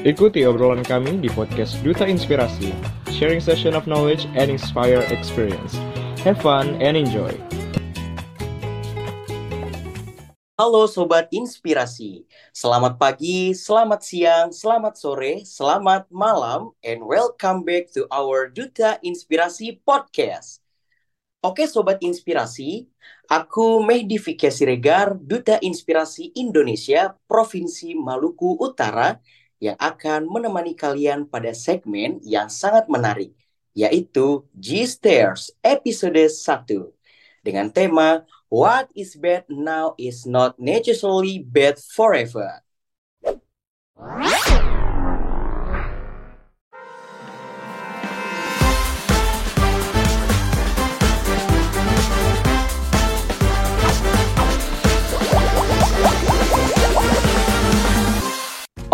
Ikuti obrolan kami di podcast Duta Inspirasi, sharing session of knowledge and inspire experience. Have fun and enjoy. Halo Sobat Inspirasi, selamat pagi, selamat siang, selamat sore, selamat malam, and welcome back to our Duta Inspirasi Podcast. Oke Sobat Inspirasi, aku Mehdi Fikya Siregar, Duta Inspirasi Indonesia, Provinsi Maluku Utara, yang akan menemani kalian pada segmen yang sangat menarik, yaitu G-Stairs episode 1 dengan tema What is bad now is not necessarily bad forever.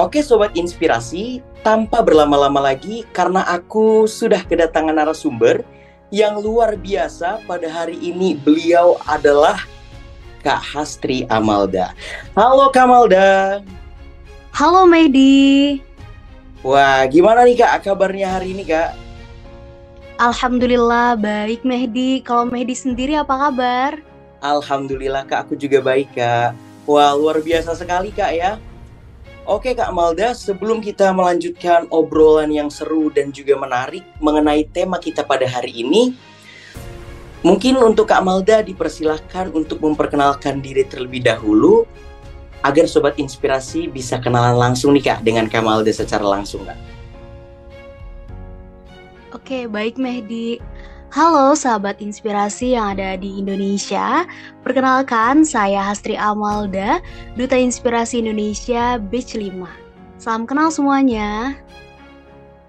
Oke Sobat Inspirasi, tanpa berlama-lama lagi karena aku sudah kedatangan narasumber yang luar biasa pada hari ini. Beliau adalah Kak Hastri Amalda. Halo Kak Amalda. Halo Medi. Wah, gimana nih Kak kabarnya hari ini Kak? Alhamdulillah baik Mehdi. Kalau Mehdi sendiri apa kabar? Alhamdulillah Kak, aku juga baik Kak. Wah, luar biasa sekali Kak ya. Oke Kak Malda, sebelum kita melanjutkan obrolan yang seru dan juga menarik mengenai tema kita pada hari ini, mungkin untuk Kak Malda dipersilahkan untuk memperkenalkan diri terlebih dahulu agar Sobat Inspirasi bisa kenalan langsung nih Kak dengan Kak Malda secara langsung Kak. Oke, baik Mehdi. Halo sahabat inspirasi yang ada di Indonesia. Perkenalkan, saya Hastri Amalda, Duta Inspirasi Indonesia Batch 5. Salam kenal semuanya.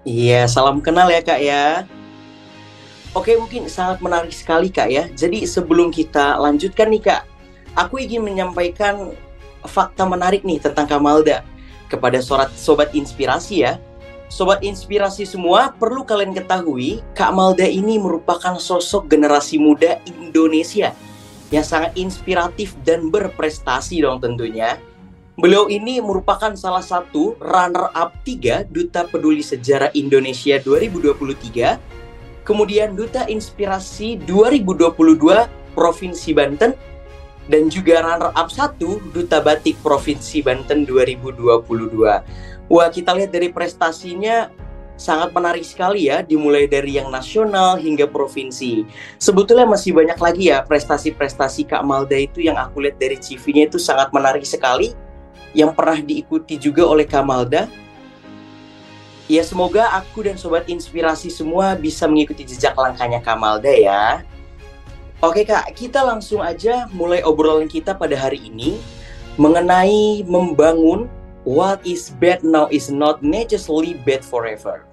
Iya, salam kenal ya Kak ya. Oke, mungkin sangat menarik sekali Kak ya. Jadi sebelum kita lanjutkan nih Kak, aku ingin menyampaikan fakta menarik nih tentang Kamalda kepada sobat, sobat inspirasi ya. Sobat inspirasi semua, perlu kalian ketahui, Kak Malda ini merupakan sosok generasi muda Indonesia yang sangat inspiratif dan berprestasi dong tentunya. Beliau ini merupakan salah satu runner-up 3 Duta Peduli Sejarah Indonesia 2023, kemudian Duta Inspirasi 2022 Provinsi Banten, dan juga runner-up 1 Duta Batik Provinsi Banten 2022. Wah, kita lihat dari prestasinya sangat menarik sekali ya, dimulai dari yang nasional hingga provinsi. Sebetulnya masih banyak lagi ya prestasi-prestasi Kak Malda itu yang aku lihat dari CV-nya itu sangat menarik sekali, yang pernah diikuti juga oleh Kak Malda. Ya semoga aku dan sobat inspirasi semua bisa mengikuti jejak langkahnya Kak Malda ya. Oke Kak, kita langsung aja mulai obrolan kita pada hari ini mengenai membangun what is bad now is not necessarily bad forever.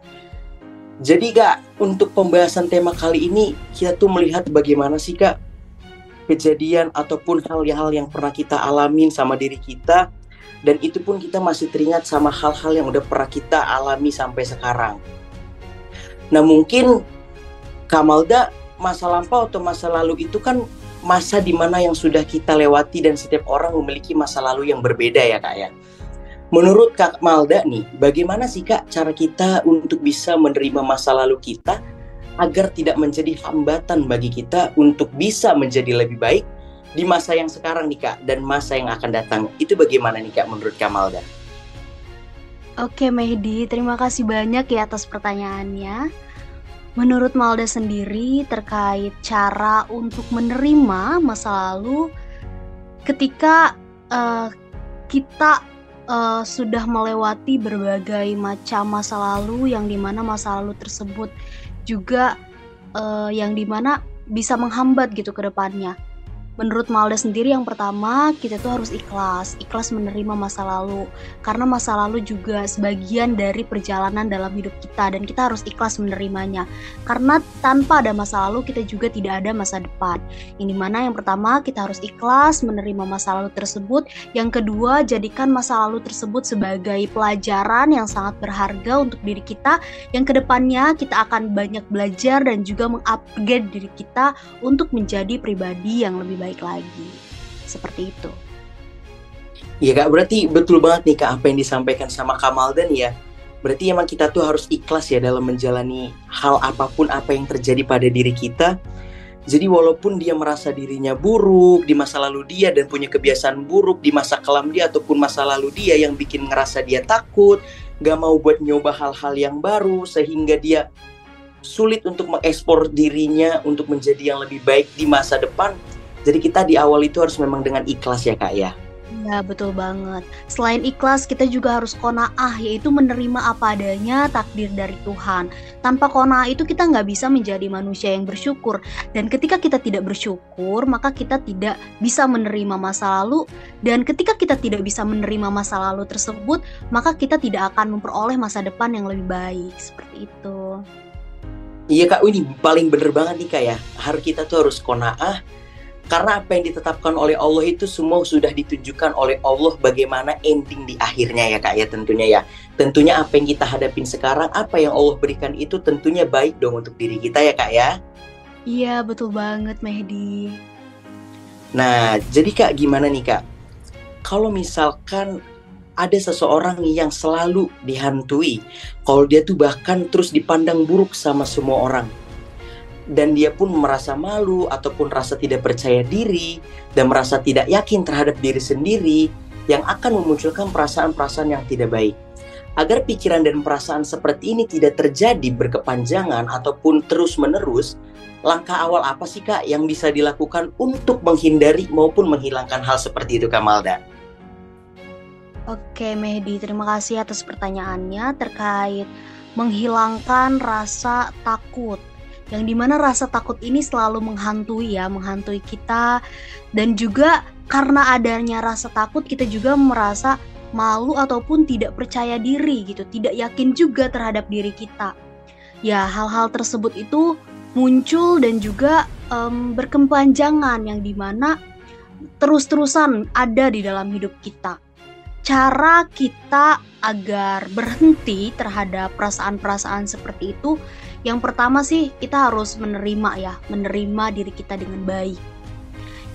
Jadi kak, untuk pembahasan tema kali ini kita tuh melihat bagaimana sih kak kejadian ataupun hal-hal yang pernah kita alamin sama diri kita dan itu pun kita masih teringat sama hal-hal yang udah pernah kita alami sampai sekarang. Nah mungkin Kamalda masa lampau atau masa lalu itu kan masa di mana yang sudah kita lewati dan setiap orang memiliki masa lalu yang berbeda ya kak ya. Menurut Kak Malda nih, bagaimana sih Kak cara kita untuk bisa menerima masa lalu kita agar tidak menjadi hambatan bagi kita untuk bisa menjadi lebih baik di masa yang sekarang nih Kak dan masa yang akan datang. Itu bagaimana nih Kak menurut Kak Malda? Oke Mehdi, terima kasih banyak ya atas pertanyaannya. Menurut Malda sendiri terkait cara untuk menerima masa lalu ketika uh, kita uh, sudah melewati berbagai macam masa lalu yang di mana masa lalu tersebut juga uh, yang di mana bisa menghambat gitu ke depannya. Menurut Malda sendiri yang pertama kita tuh harus ikhlas, ikhlas menerima masa lalu. Karena masa lalu juga sebagian dari perjalanan dalam hidup kita. Dan kita harus ikhlas menerimanya. Karena tanpa ada masa lalu kita juga tidak ada masa depan. Ini mana yang pertama kita harus ikhlas menerima masa lalu tersebut, yang kedua jadikan masa lalu tersebut sebagai pelajaran yang sangat berharga untuk diri kita. Yang ke depannya kita akan banyak belajar dan juga mengupgrade diri kita untuk menjadi pribadi yang lebih baik baik lagi. Seperti itu. Iya kak, berarti betul banget nih kak apa yang disampaikan sama Kamal dan ya. Berarti emang kita tuh harus ikhlas ya dalam menjalani hal apa pun apa yang terjadi pada diri kita. Jadi walaupun dia merasa dirinya buruk di masa lalu dia dan punya kebiasaan buruk di masa kelam dia ataupun masa lalu dia yang bikin ngerasa dia takut, gak mau buat nyoba hal-hal yang baru sehingga dia sulit untuk mengekspor dirinya untuk menjadi yang lebih baik di masa depan. Jadi kita di awal itu harus memang dengan ikhlas ya kak ya. Ya, betul banget. Selain ikhlas, kita juga harus kona'ah, yaitu menerima apa adanya takdir dari Tuhan. Tanpa kona'ah itu kita nggak bisa menjadi manusia yang bersyukur. Dan ketika kita tidak bersyukur, maka kita tidak bisa menerima masa lalu. Dan ketika kita tidak bisa menerima masa lalu tersebut, maka kita tidak akan memperoleh masa depan yang lebih baik. Seperti itu. Iya kak, ini paling bener banget nih kak ya. Harus kita tuh harus kona'ah, karena apa yang ditetapkan oleh Allah itu semua sudah ditunjukkan oleh Allah bagaimana ending di akhirnya ya kak ya tentunya ya. Tentunya apa yang kita hadapin sekarang, apa yang Allah berikan itu tentunya baik dong untuk diri kita ya kak ya. Iya betul banget Mehdi. Nah jadi kak gimana nih kak? Kalau misalkan ada seseorang yang selalu dihantui, kalau dia tuh bahkan terus dipandang buruk sama semua orang dan dia pun merasa malu ataupun rasa tidak percaya diri dan merasa tidak yakin terhadap diri sendiri yang akan memunculkan perasaan-perasaan yang tidak baik. Agar pikiran dan perasaan seperti ini tidak terjadi berkepanjangan ataupun terus-menerus, langkah awal apa sih Kak yang bisa dilakukan untuk menghindari maupun menghilangkan hal seperti itu Kak Malda? Oke Mehdi, terima kasih atas pertanyaannya terkait menghilangkan rasa takut yang di mana rasa takut ini selalu menghantui ya, menghantui kita dan juga karena adanya rasa takut kita juga merasa malu ataupun tidak percaya diri gitu, tidak yakin juga terhadap diri kita. Ya hal-hal tersebut itu muncul dan juga um, berkepanjangan yang di mana terus-terusan ada di dalam hidup kita. Cara kita agar berhenti terhadap perasaan-perasaan seperti itu yang pertama sih kita harus menerima ya, menerima diri kita dengan baik.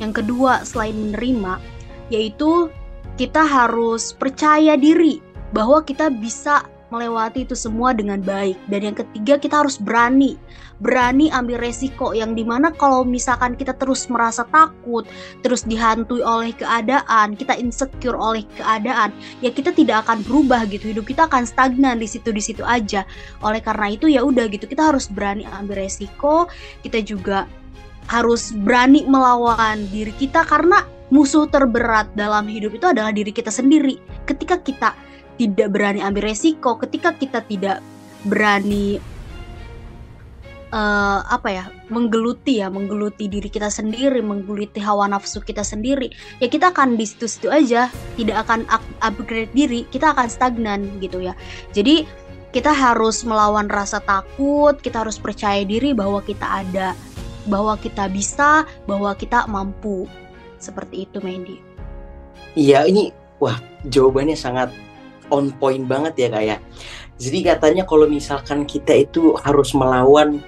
Yang kedua selain menerima yaitu kita harus percaya diri bahwa kita bisa melewati itu semua dengan baik. Dan yang ketiga kita harus berani, berani ambil resiko yang di mana kalau misalkan kita terus merasa takut, terus dihantui oleh keadaan, kita insecure oleh keadaan, ya kita tidak akan berubah gitu. Hidup kita akan stagnan di situ di situ aja. Oleh karena itu ya udah gitu kita harus berani ambil resiko, kita juga harus berani melawan diri kita karena musuh terberat dalam hidup itu adalah diri kita sendiri. Ketika kita tidak berani ambil resiko, ketika kita tidak berani uh, apa ya menggeluti ya menggeluti diri kita sendiri menggeluti hawa nafsu kita sendiri ya kita akan di situ-situ aja tidak akan upgrade diri kita akan stagnan gitu ya. Jadi kita harus melawan rasa takut kita harus percaya diri bahwa kita ada bahwa kita bisa bahwa kita mampu. Seperti itu Mendy iya ini wah jawabannya sangat on point banget ya kak ya. Jadi katanya kalau misalkan kita itu harus melawan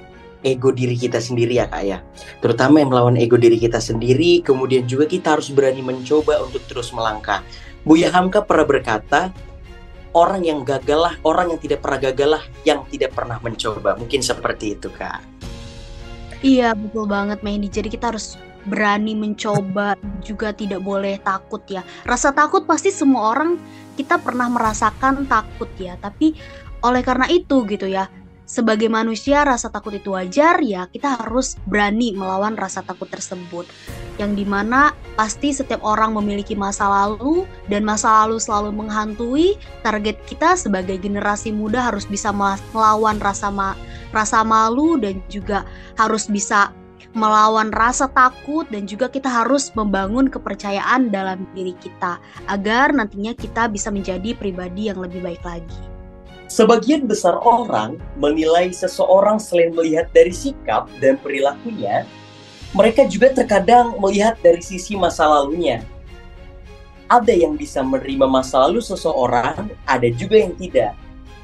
ego diri kita sendiri ya kak ya. Terutama yang melawan ego diri kita sendiri, kemudian juga kita harus berani mencoba untuk terus melangkah. Buya Hamka pernah berkata, orang yang gagal lah, orang yang tidak pernah gagal lah, yang tidak pernah mencoba. Mungkin seperti itu kak. Iya betul banget Mendy. Jadi kita harus berani mencoba juga tidak boleh takut ya. Rasa takut pasti semua orang kita pernah merasakan takut ya, tapi oleh karena itu gitu ya, sebagai manusia rasa takut itu wajar ya kita harus berani melawan rasa takut tersebut. Yang di mana pasti setiap orang memiliki masa lalu dan masa lalu selalu menghantui target kita sebagai generasi muda harus bisa melawan rasa ma rasa malu dan juga harus bisa melawan rasa takut dan juga kita harus membangun kepercayaan dalam diri kita agar nantinya kita bisa menjadi pribadi yang lebih baik lagi. Sebagian besar orang menilai seseorang selain melihat dari sikap dan perilakunya, mereka juga terkadang melihat dari sisi masa lalunya. Ada yang bisa menerima masa lalu seseorang, ada juga yang tidak.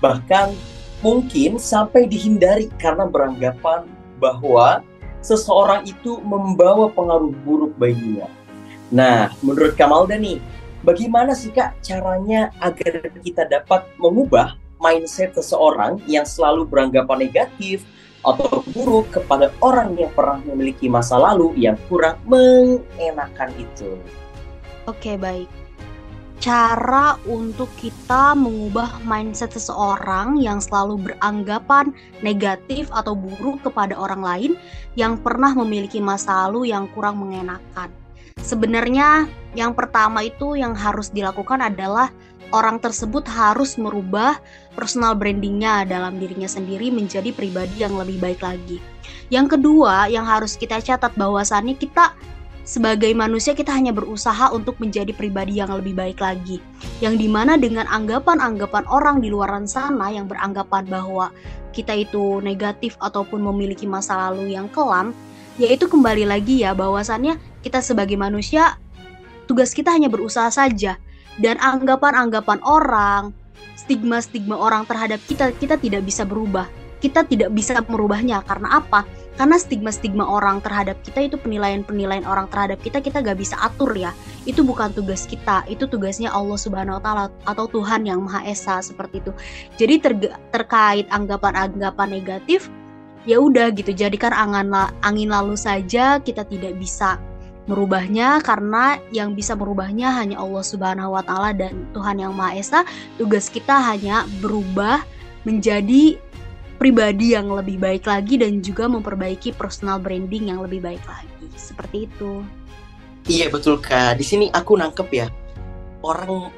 Bahkan mungkin sampai dihindari karena beranggapan bahwa seseorang itu membawa pengaruh buruk baginya. Nah, menurut Kamalda nih, bagaimana sih Kak caranya agar kita dapat mengubah mindset seseorang yang selalu beranggapan negatif atau buruk kepada orang yang pernah memiliki masa lalu yang kurang mengenakan itu. Oke, baik. Cara untuk kita mengubah mindset seseorang yang selalu beranggapan negatif atau buruk kepada orang lain yang pernah memiliki masa lalu yang kurang mengenakan. Sebenarnya, yang pertama itu yang harus dilakukan adalah orang tersebut harus merubah personal brandingnya dalam dirinya sendiri menjadi pribadi yang lebih baik lagi. Yang kedua, yang harus kita catat bahwasannya kita sebagai manusia kita hanya berusaha untuk menjadi pribadi yang lebih baik lagi. Yang di mana dengan anggapan-anggapan orang di luar sana yang beranggapan bahwa kita itu negatif ataupun memiliki masa lalu yang kelam, yaitu kembali lagi ya bahwasannya kita sebagai manusia tugas kita hanya berusaha saja dan anggapan-anggapan orang, stigma-stigma orang terhadap kita kita tidak bisa berubah. Kita tidak bisa merubahnya karena apa? Karena stigma-stigma orang terhadap kita itu penilaian-penilaian orang terhadap kita kita gak bisa atur ya. Itu bukan tugas kita, itu tugasnya Allah Subhanahu wa taala atau Tuhan yang Maha Esa seperti itu. Jadi ter terkait anggapan-anggapan negatif ya udah gitu jadikan angin, angin lalu saja kita tidak bisa merubahnya karena yang bisa merubahnya hanya Allah Subhanahu wa taala dan Tuhan yang Maha Esa. Tugas kita hanya berubah menjadi pribadi yang lebih baik lagi dan juga memperbaiki personal branding yang lebih baik lagi. Seperti itu. Iya betul Kak. Di sini aku nangkep ya. Orang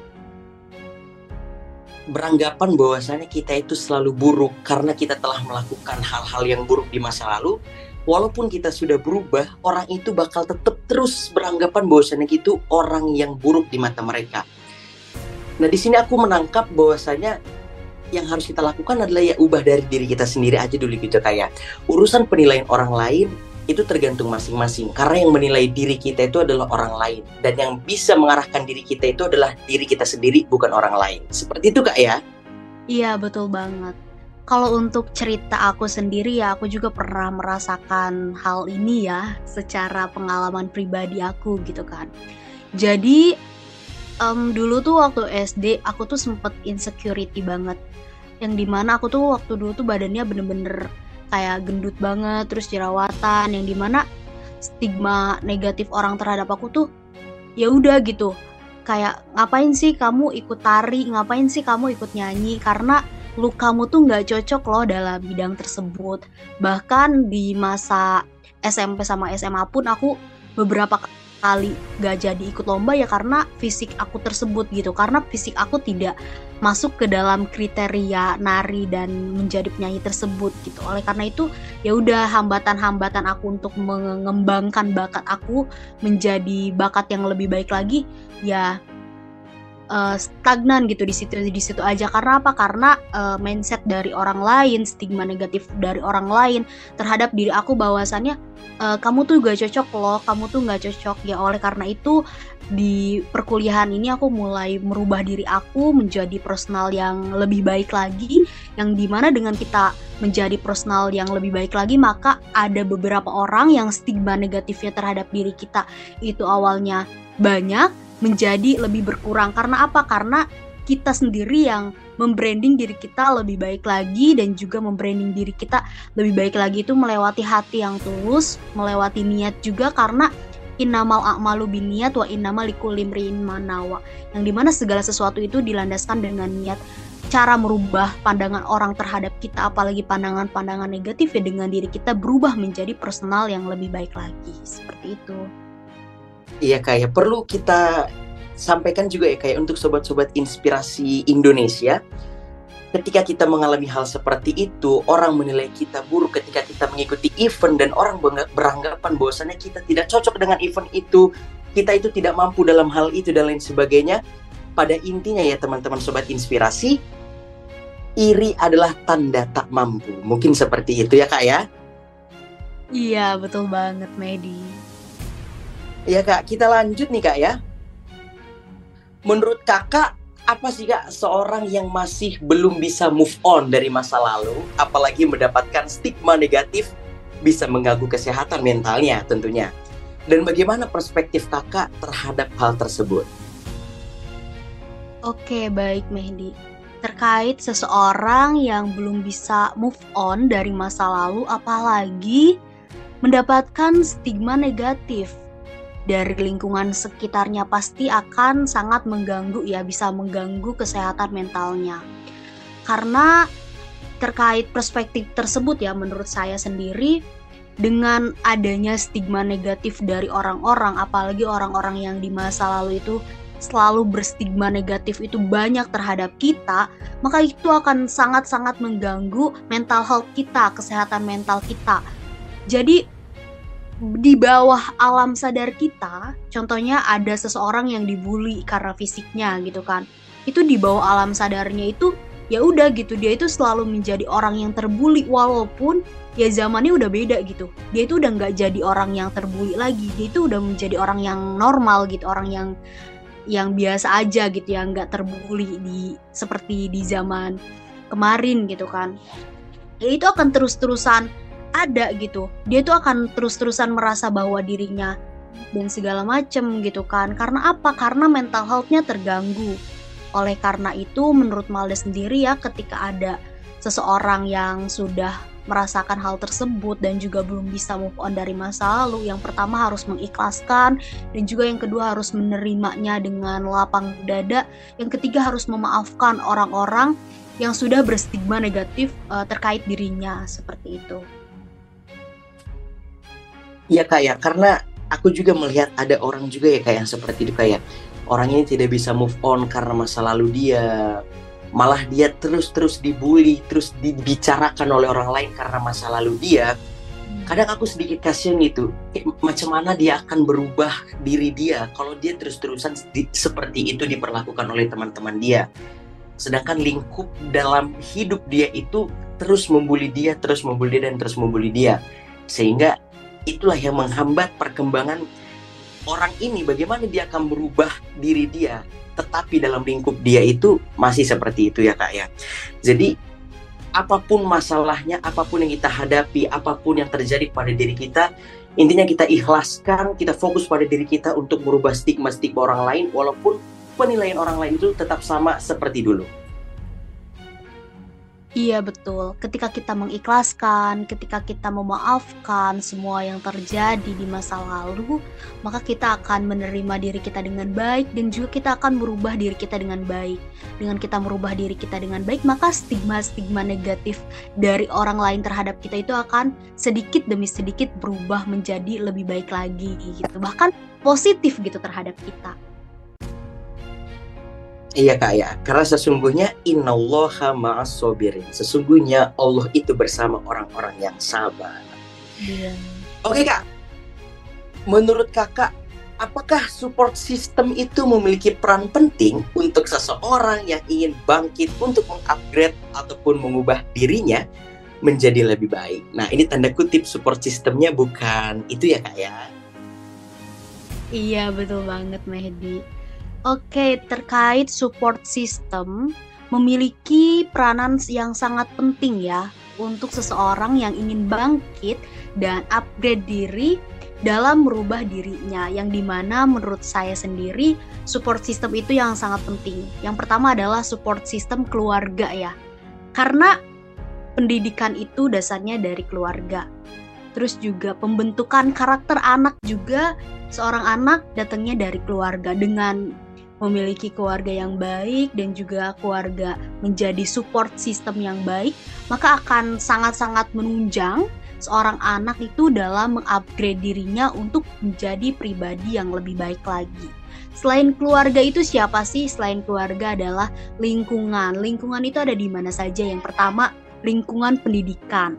beranggapan bahwasannya kita itu selalu buruk karena kita telah melakukan hal-hal yang buruk di masa lalu walaupun kita sudah berubah, orang itu bakal tetap terus beranggapan bahwasannya itu orang yang buruk di mata mereka. Nah, di sini aku menangkap bahwasanya yang harus kita lakukan adalah ya ubah dari diri kita sendiri aja dulu gitu kayak urusan penilaian orang lain itu tergantung masing-masing karena yang menilai diri kita itu adalah orang lain dan yang bisa mengarahkan diri kita itu adalah diri kita sendiri bukan orang lain seperti itu kak ya iya betul banget kalau untuk cerita aku sendiri ya aku juga pernah merasakan hal ini ya secara pengalaman pribadi aku gitu kan. Jadi um, dulu tuh waktu SD aku tuh sempet insecurity banget. Yang di mana aku tuh waktu dulu tuh badannya bener-bener kayak gendut banget terus jerawatan yang di mana stigma negatif orang terhadap aku tuh ya udah gitu. Kayak ngapain sih kamu ikut tari? Ngapain sih kamu ikut nyanyi? Karena look kamu tuh nggak cocok loh dalam bidang tersebut. Bahkan di masa SMP sama SMA pun aku beberapa kali gak jadi ikut lomba ya karena fisik aku tersebut gitu. Karena fisik aku tidak masuk ke dalam kriteria nari dan menjadi penyanyi tersebut gitu. Oleh karena itu ya udah hambatan-hambatan aku untuk mengembangkan bakat aku menjadi bakat yang lebih baik lagi ya uh, stagnan gitu di situ di situ aja. Karena apa? Karena uh, mindset dari orang lain stigma negatif dari orang lain terhadap diri aku bahwasannya uh, kamu tuh gak cocok loh kamu tuh gak cocok. Ya oleh karena itu di perkuliahan ini aku mulai merubah diri aku menjadi personal yang lebih baik lagi. Yang di mana dengan kita menjadi personal yang lebih baik lagi maka ada beberapa orang yang stigma negatifnya terhadap diri kita. Itu awalnya banyak menjadi lebih berkurang karena apa? Karena kita sendiri yang membranding diri kita lebih baik lagi dan juga membranding diri kita lebih baik lagi itu melewati hati yang tulus, melewati niat juga karena innamal a'malu biniat wa innamal likulimriin manawa. Yang di mana segala sesuatu itu dilandaskan dengan niat cara merubah pandangan orang terhadap kita apalagi pandangan-pandangan negatif ya dengan diri kita berubah menjadi personal yang lebih baik lagi seperti itu. Iya kayak perlu kita sampaikan juga ya kayak untuk sobat-sobat inspirasi Indonesia. Ketika kita mengalami hal seperti itu orang menilai kita buruk ketika kita mengikuti event dan orang beranggapan bahwasannya kita tidak cocok dengan event itu kita itu tidak mampu dalam hal itu dan lain sebagainya. Pada intinya ya teman-teman sobat inspirasi iri adalah tanda tak mampu. Mungkin seperti itu ya kak ya? Iya betul banget Medi Ya kak, kita lanjut nih kak ya. Menurut kakak, apa sih kak seorang yang masih belum bisa move on dari masa lalu, apalagi mendapatkan stigma negatif, bisa mengganggu kesehatan mentalnya tentunya. Dan bagaimana perspektif kakak terhadap hal tersebut? Oke, baik Mehdi. terkait seseorang yang belum bisa move on dari masa lalu apalagi mendapatkan stigma negatif dari lingkungan sekitarnya pasti akan sangat mengganggu ya bisa mengganggu kesehatan mentalnya karena terkait perspektif tersebut ya menurut saya sendiri dengan adanya stigma negatif dari orang-orang apalagi orang-orang yang di masa lalu itu selalu berstigma negatif itu banyak terhadap kita, maka itu akan sangat-sangat mengganggu mental health kita, kesehatan mental kita. Jadi di bawah alam sadar kita, contohnya ada seseorang yang dibully karena fisiknya gitu kan. Itu di bawah alam sadarnya itu ya udah gitu dia itu selalu menjadi orang yang terbully walaupun ya zamannya udah beda gitu. Dia itu udah nggak jadi orang yang terbully lagi, dia itu udah menjadi orang yang normal gitu, orang yang yang biasa aja gitu yang nggak terbuli di seperti di zaman kemarin gitu kan ya itu akan terus-terusan ada gitu. Dia itu akan terus-terusan merasa bahwa dirinya dan segala macem gitu kan. Karena apa? Karena mental healthnya terganggu. Oleh karena itu menurut Malda sendiri ya ketika ada seseorang yang sudah merasakan hal tersebut dan juga belum bisa move on dari masa lalu, yang pertama harus mengikhlaskan dan juga yang kedua harus menerimanya dengan lapang dada, yang ketiga harus memaafkan orang-orang yang sudah berstigma negatif uh, terkait dirinya seperti itu. Iya kak ya, karena aku juga melihat ada orang juga ya kayak yang seperti itu kayak orang ini tidak bisa move on karena masa lalu dia malah dia terus-terus dibully, terus dibicarakan oleh orang lain karena masa lalu dia. Hmm. Kadang aku sedikit kasihan gitu, eh, macam mana dia akan berubah diri dia kalau dia terus-terusan seperti itu diperlakukan oleh teman-teman dia. Sedangkan lingkup dalam hidup dia itu terus membuli dia, terus membuli dia, dan terus membuli dia. Sehingga itulah yang menghambat perkembangan orang ini bagaimana dia akan berubah diri dia tetapi dalam lingkup dia itu masih seperti itu ya kak ya. Jadi apa pun masalahnya, apa pun yang kita hadapi, apa pun yang terjadi pada diri kita, intinya kita ikhlaskan, kita fokus pada diri kita untuk merubah stigma-stigma orang lain, walaupun penilaian orang lain itu tetap sama seperti dulu. Iya betul, ketika kita mengikhlaskan, ketika kita memaafkan semua yang terjadi di masa lalu, maka kita akan menerima diri kita dengan baik dan juga kita akan merubah diri kita dengan baik. Dengan kita merubah diri kita dengan baik, maka stigma-stigma negatif dari orang lain terhadap kita itu akan sedikit demi sedikit berubah menjadi lebih baik lagi gitu. Bahkan positif gitu terhadap kita. Iya kak ya, karena sesungguhnya innallaha ma'as sobirin. Sesungguhnya Allah itu bersama orang-orang yang sabar. Iya. Oke kak, menurut kakak, apakah support system itu memiliki peran penting untuk seseorang yang ingin bangkit untuk mengupgrade ataupun mengubah dirinya menjadi lebih baik? Nah ini tanda kutip support systemnya bukan itu ya kak ya? Iya betul banget Mehdi Oke, terkait support system memiliki peranan yang sangat penting ya untuk seseorang yang ingin bangkit dan upgrade diri dalam merubah dirinya yang di mana menurut saya sendiri support system itu yang sangat penting. Yang pertama adalah support system keluarga ya. Karena pendidikan itu dasarnya dari keluarga. Terus juga pembentukan karakter anak juga seorang anak datangnya dari keluarga dengan memiliki keluarga yang baik dan juga keluarga menjadi support system yang baik, maka akan sangat-sangat menunjang seorang anak itu dalam mengupgrade dirinya untuk menjadi pribadi yang lebih baik lagi. Selain keluarga itu siapa sih? Selain keluarga adalah lingkungan. Lingkungan itu ada di mana saja? Yang pertama, lingkungan pendidikan.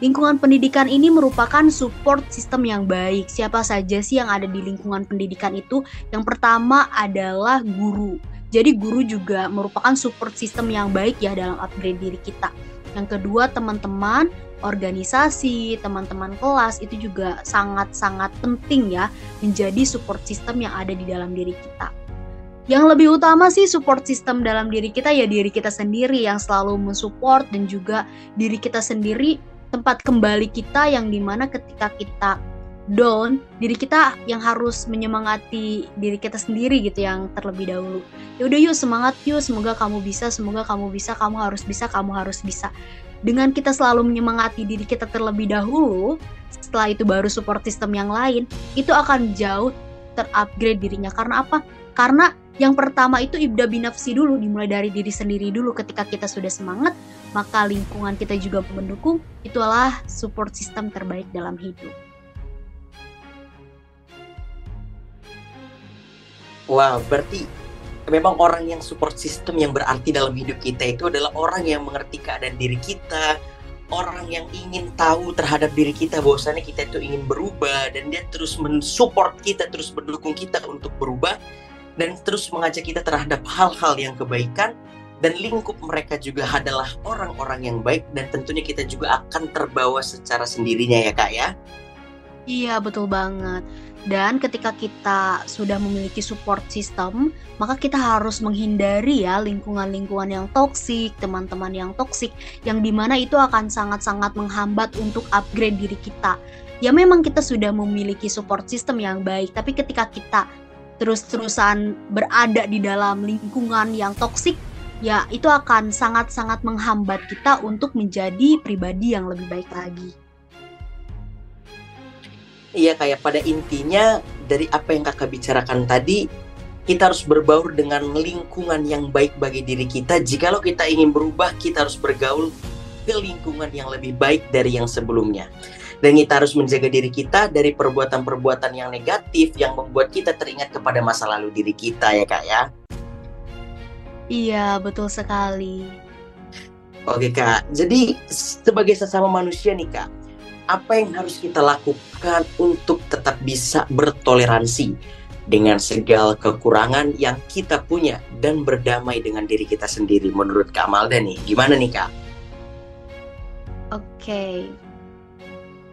Lingkungan pendidikan ini merupakan support sistem yang baik. Siapa saja sih yang ada di lingkungan pendidikan itu? Yang pertama adalah guru. Jadi guru juga merupakan support sistem yang baik ya dalam upgrade diri kita. Yang kedua teman-teman, organisasi, teman-teman kelas itu juga sangat-sangat penting ya menjadi support system yang ada di dalam diri kita. Yang lebih utama sih support system dalam diri kita ya diri kita sendiri yang selalu mensupport dan juga diri kita sendiri tempat kembali kita yang di mana ketika kita down, diri kita yang harus menyemangati diri kita sendiri gitu yang terlebih dahulu. Ya udah yuk semangat yuk, semoga kamu bisa, semoga kamu bisa, kamu harus bisa, kamu harus bisa. Dengan kita selalu menyemangati diri kita terlebih dahulu, setelah itu baru support system yang lain, itu akan jauh terupgrade dirinya. Karena apa? Karena yang pertama itu ibda binafsi dulu, dimulai dari diri sendiri dulu. Ketika kita sudah semangat, maka lingkungan kita juga mendukung. Itulah support system terbaik dalam hidup. Wow, berarti memang orang yang support system yang berarti dalam hidup kita itu adalah orang yang mengerti keadaan diri kita, orang yang ingin tahu terhadap diri kita bahwasannya kita itu ingin berubah dan dia terus mensupport kita, terus mendukung kita untuk berubah dan terus mengajak kita terhadap hal-hal yang kebaikan. Dan lingkup mereka juga adalah orang-orang yang baik. Dan tentunya kita juga akan terbawa secara sendirinya ya kak ya. Iya betul banget. Dan ketika kita sudah memiliki support system maka kita harus menghindari ya lingkungan-lingkungan yang toksik teman-teman yang toksik yang di mana itu akan sangat-sangat menghambat untuk upgrade diri kita. Ya memang kita sudah memiliki support system yang baik tapi ketika kita terus-terusan berada di dalam lingkungan yang toksik, ya itu akan sangat-sangat menghambat kita untuk menjadi pribadi yang lebih baik lagi. Iya kayak pada intinya dari apa yang kakak bicarakan tadi, kita harus berbaur dengan lingkungan yang baik bagi diri kita. Jikalau kita ingin berubah, kita harus bergaul ke lingkungan yang lebih baik dari yang sebelumnya dan kita harus menjaga diri kita dari perbuatan-perbuatan yang negatif yang membuat kita teringat kepada masa lalu diri kita ya kak ya. Iya betul sekali. Oke kak. Jadi sebagai sesama manusia nih kak apa yang harus kita lakukan untuk tetap bisa bertoleransi dengan segala kekurangan yang kita punya dan berdamai dengan diri kita sendiri? Menurut Kak Malda nih gimana nih Kak? Oke, okay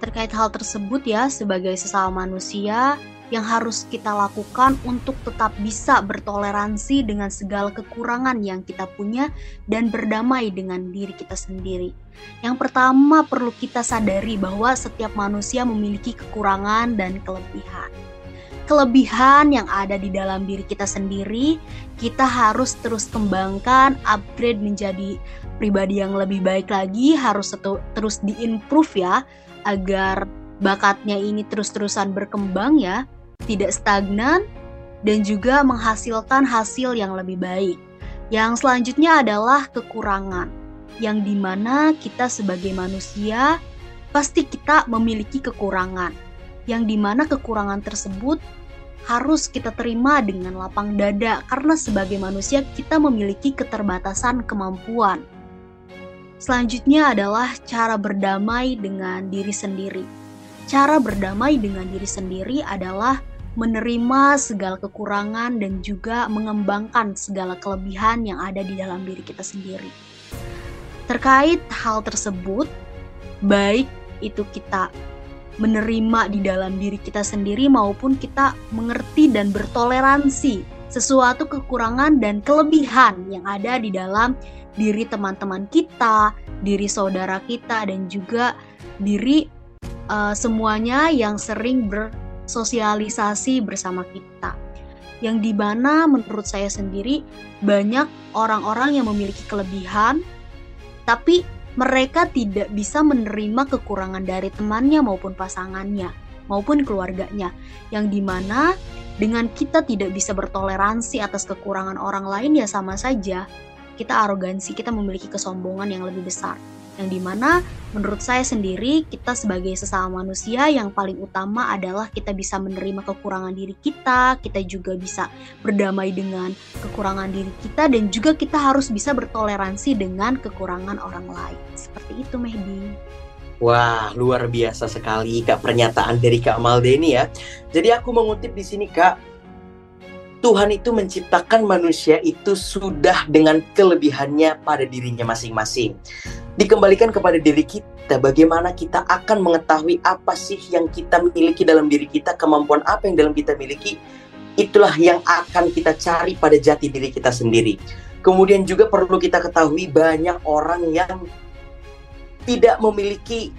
terkait hal tersebut ya sebagai sesama manusia yang harus kita lakukan untuk tetap bisa bertoleransi dengan segala kekurangan yang kita punya dan berdamai dengan diri kita sendiri. Yang pertama perlu kita sadari bahwa setiap manusia memiliki kekurangan dan kelebihan. Kelebihan yang ada di dalam diri kita sendiri, kita harus terus kembangkan, upgrade menjadi pribadi yang lebih baik lagi, harus terus diimprove ya agar bakatnya ini terus-terusan berkembang ya, tidak stagnan dan juga menghasilkan hasil yang lebih baik. Yang selanjutnya adalah kekurangan, yang di mana kita sebagai manusia pasti kita memiliki kekurangan, yang di mana kekurangan tersebut harus kita terima dengan lapang dada karena sebagai manusia kita memiliki keterbatasan kemampuan Selanjutnya adalah cara berdamai dengan diri sendiri. Cara berdamai dengan diri sendiri adalah menerima segala kekurangan dan juga mengembangkan segala kelebihan yang ada di dalam diri kita sendiri. Terkait hal tersebut, baik itu kita menerima di dalam diri kita sendiri maupun kita mengerti dan bertoleransi sesuatu kekurangan dan kelebihan yang ada di dalam diri teman-teman kita, diri saudara kita, dan juga diri uh, semuanya yang sering bersosialisasi bersama kita. Yang di mana menurut saya sendiri banyak orang-orang yang memiliki kelebihan, tapi mereka tidak bisa menerima kekurangan dari temannya maupun pasangannya maupun keluarganya, yang di mana dengan kita tidak bisa bertoleransi atas kekurangan orang lain ya sama saja kita arogansi, kita memiliki kesombongan yang lebih besar. Yang di mana menurut saya sendiri kita sebagai sesama manusia yang paling utama adalah kita bisa menerima kekurangan diri kita, kita juga bisa berdamai dengan kekurangan diri kita dan juga kita harus bisa bertoleransi dengan kekurangan orang lain. Seperti itu Mehdi. Wah, luar biasa sekali Kak pernyataan dari Kak Maldeni ya. Jadi aku mengutip di sini Kak, Tuhan itu menciptakan manusia itu sudah dengan kelebihannya pada dirinya masing-masing. Dikembalikan kepada diri kita, bagaimana kita akan mengetahui apa sih yang kita miliki dalam diri kita, kemampuan apa yang dalam kita miliki, itulah yang akan kita cari pada jati diri kita sendiri. Kemudian juga perlu kita ketahui banyak orang yang tidak memiliki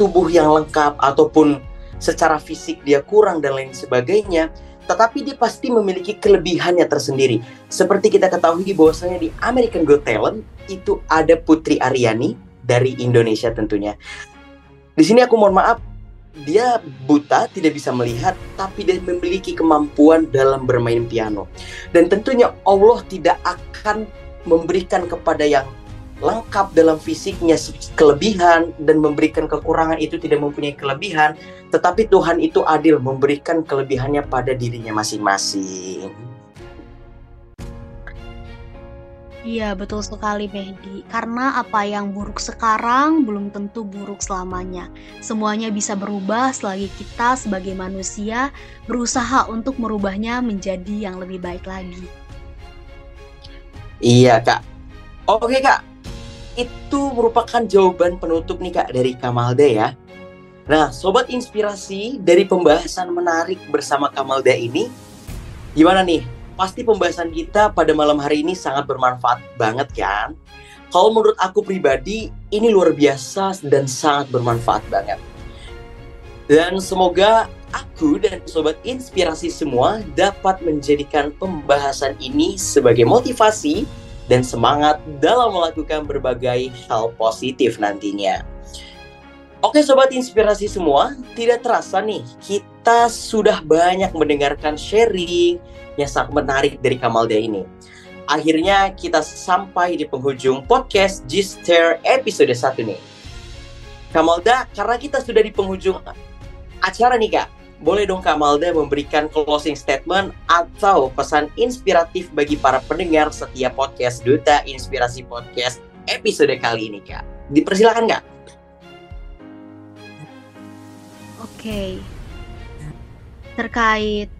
tubuh yang lengkap ataupun secara fisik dia kurang dan lain sebagainya, tetapi dia pasti memiliki kelebihannya tersendiri. Seperti kita ketahui bahwasanya di American Got Talent itu ada Putri Aryani dari Indonesia tentunya. Di sini aku mohon maaf, dia buta, tidak bisa melihat, tapi dia memiliki kemampuan dalam bermain piano. Dan tentunya Allah tidak akan memberikan kepada yang lengkap dalam fisiknya kelebihan dan memberikan kekurangan itu tidak mempunyai kelebihan tetapi Tuhan itu adil memberikan kelebihannya pada dirinya masing-masing. Iya, betul sekali Mehdi. Karena apa yang buruk sekarang belum tentu buruk selamanya. Semuanya bisa berubah selagi kita sebagai manusia berusaha untuk merubahnya menjadi yang lebih baik lagi. Iya, Kak. Oke, Kak. Itu merupakan jawaban penutup nih, Kak, dari Kamalda ya. Nah, sobat inspirasi dari pembahasan menarik bersama Kamalda ini, gimana nih? pasti pembahasan kita pada malam hari ini sangat bermanfaat banget kan? Kalau menurut aku pribadi, ini luar biasa dan sangat bermanfaat banget. Dan semoga aku dan sobat inspirasi semua dapat menjadikan pembahasan ini sebagai motivasi dan semangat dalam melakukan berbagai hal positif nantinya. Oke sobat inspirasi semua, tidak terasa nih kita sudah banyak mendengarkan sharing, yang sangat menarik dari Kamalda ini. Akhirnya kita sampai di penghujung podcast Gister episode 1 nih. Kamalda, karena kita sudah di penghujung acara nih Kak, boleh dong Kak Malda memberikan closing statement atau pesan inspiratif bagi para pendengar setiap podcast Duta Inspirasi Podcast episode kali ini Kak. Dipersilakan Kak. Oke. Terkait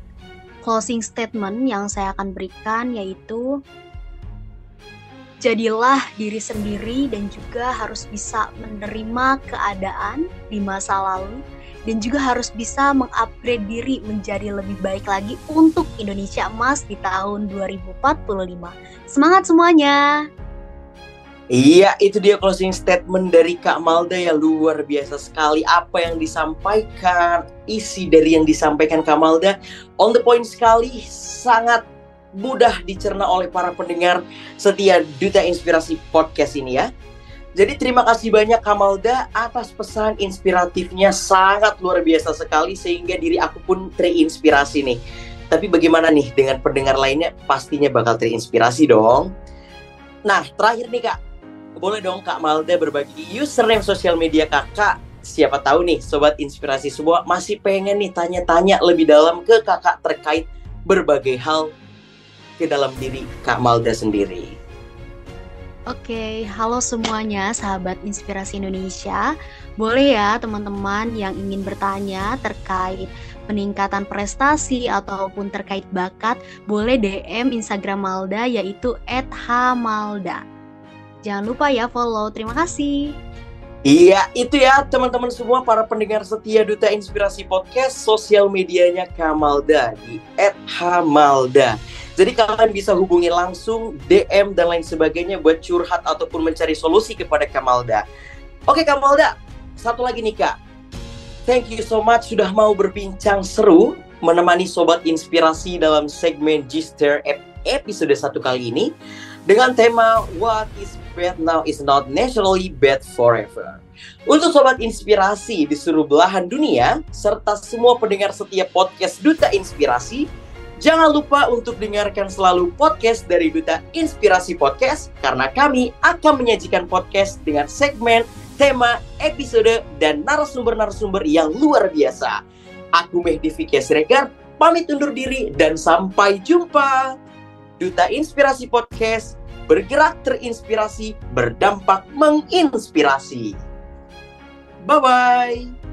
closing statement yang saya akan berikan yaitu jadilah diri sendiri dan juga harus bisa menerima keadaan di masa lalu dan juga harus bisa mengupgrade diri menjadi lebih baik lagi untuk Indonesia Emas di tahun 2045. Semangat semuanya! Iya, itu dia closing statement dari Kak Malda ya luar biasa sekali apa yang disampaikan, isi dari yang disampaikan Kak Malda on the point sekali, sangat mudah dicerna oleh para pendengar setia Duta Inspirasi Podcast ini ya. Jadi terima kasih banyak Kamalda atas pesan inspiratifnya sangat luar biasa sekali sehingga diri aku pun terinspirasi nih. Tapi bagaimana nih dengan pendengar lainnya pastinya bakal terinspirasi dong. Nah terakhir nih kak, boleh dong Kak Malda berbagi username sosial media kakak. Siapa tahu nih sobat inspirasi semua masih pengen nih tanya-tanya lebih dalam ke kakak terkait berbagai hal ke dalam diri Kak Malda sendiri. Oke, halo semuanya sahabat Inspirasi Indonesia. Boleh ya teman-teman yang ingin bertanya terkait peningkatan prestasi ataupun terkait bakat, boleh DM Instagram Malda yaitu @hmalda. Jangan lupa ya follow. Terima kasih. Iya, itu ya teman-teman semua para pendengar setia Duta Inspirasi Podcast, sosial medianya Kamalda di @hamalda. Jadi kalian bisa hubungi langsung DM dan lain sebagainya buat curhat ataupun mencari solusi kepada Kamalda. Oke Kamalda, satu lagi nih Kak. Thank you so much sudah mau berbincang seru menemani sobat inspirasi dalam segmen Gister episode satu kali ini dengan tema What is now is not naturally bad forever. Untuk sobat inspirasi di seluruh belahan dunia, serta semua pendengar setiap podcast Duta Inspirasi, jangan lupa untuk dengarkan selalu podcast dari Duta Inspirasi Podcast, karena kami akan menyajikan podcast dengan segmen, tema, episode, dan narasumber-narasumber yang luar biasa. Aku Mehdi Fikya Siregar, pamit undur diri dan sampai jumpa. Duta Inspirasi Podcast bergerak terinspirasi, berdampak menginspirasi. Bye bye.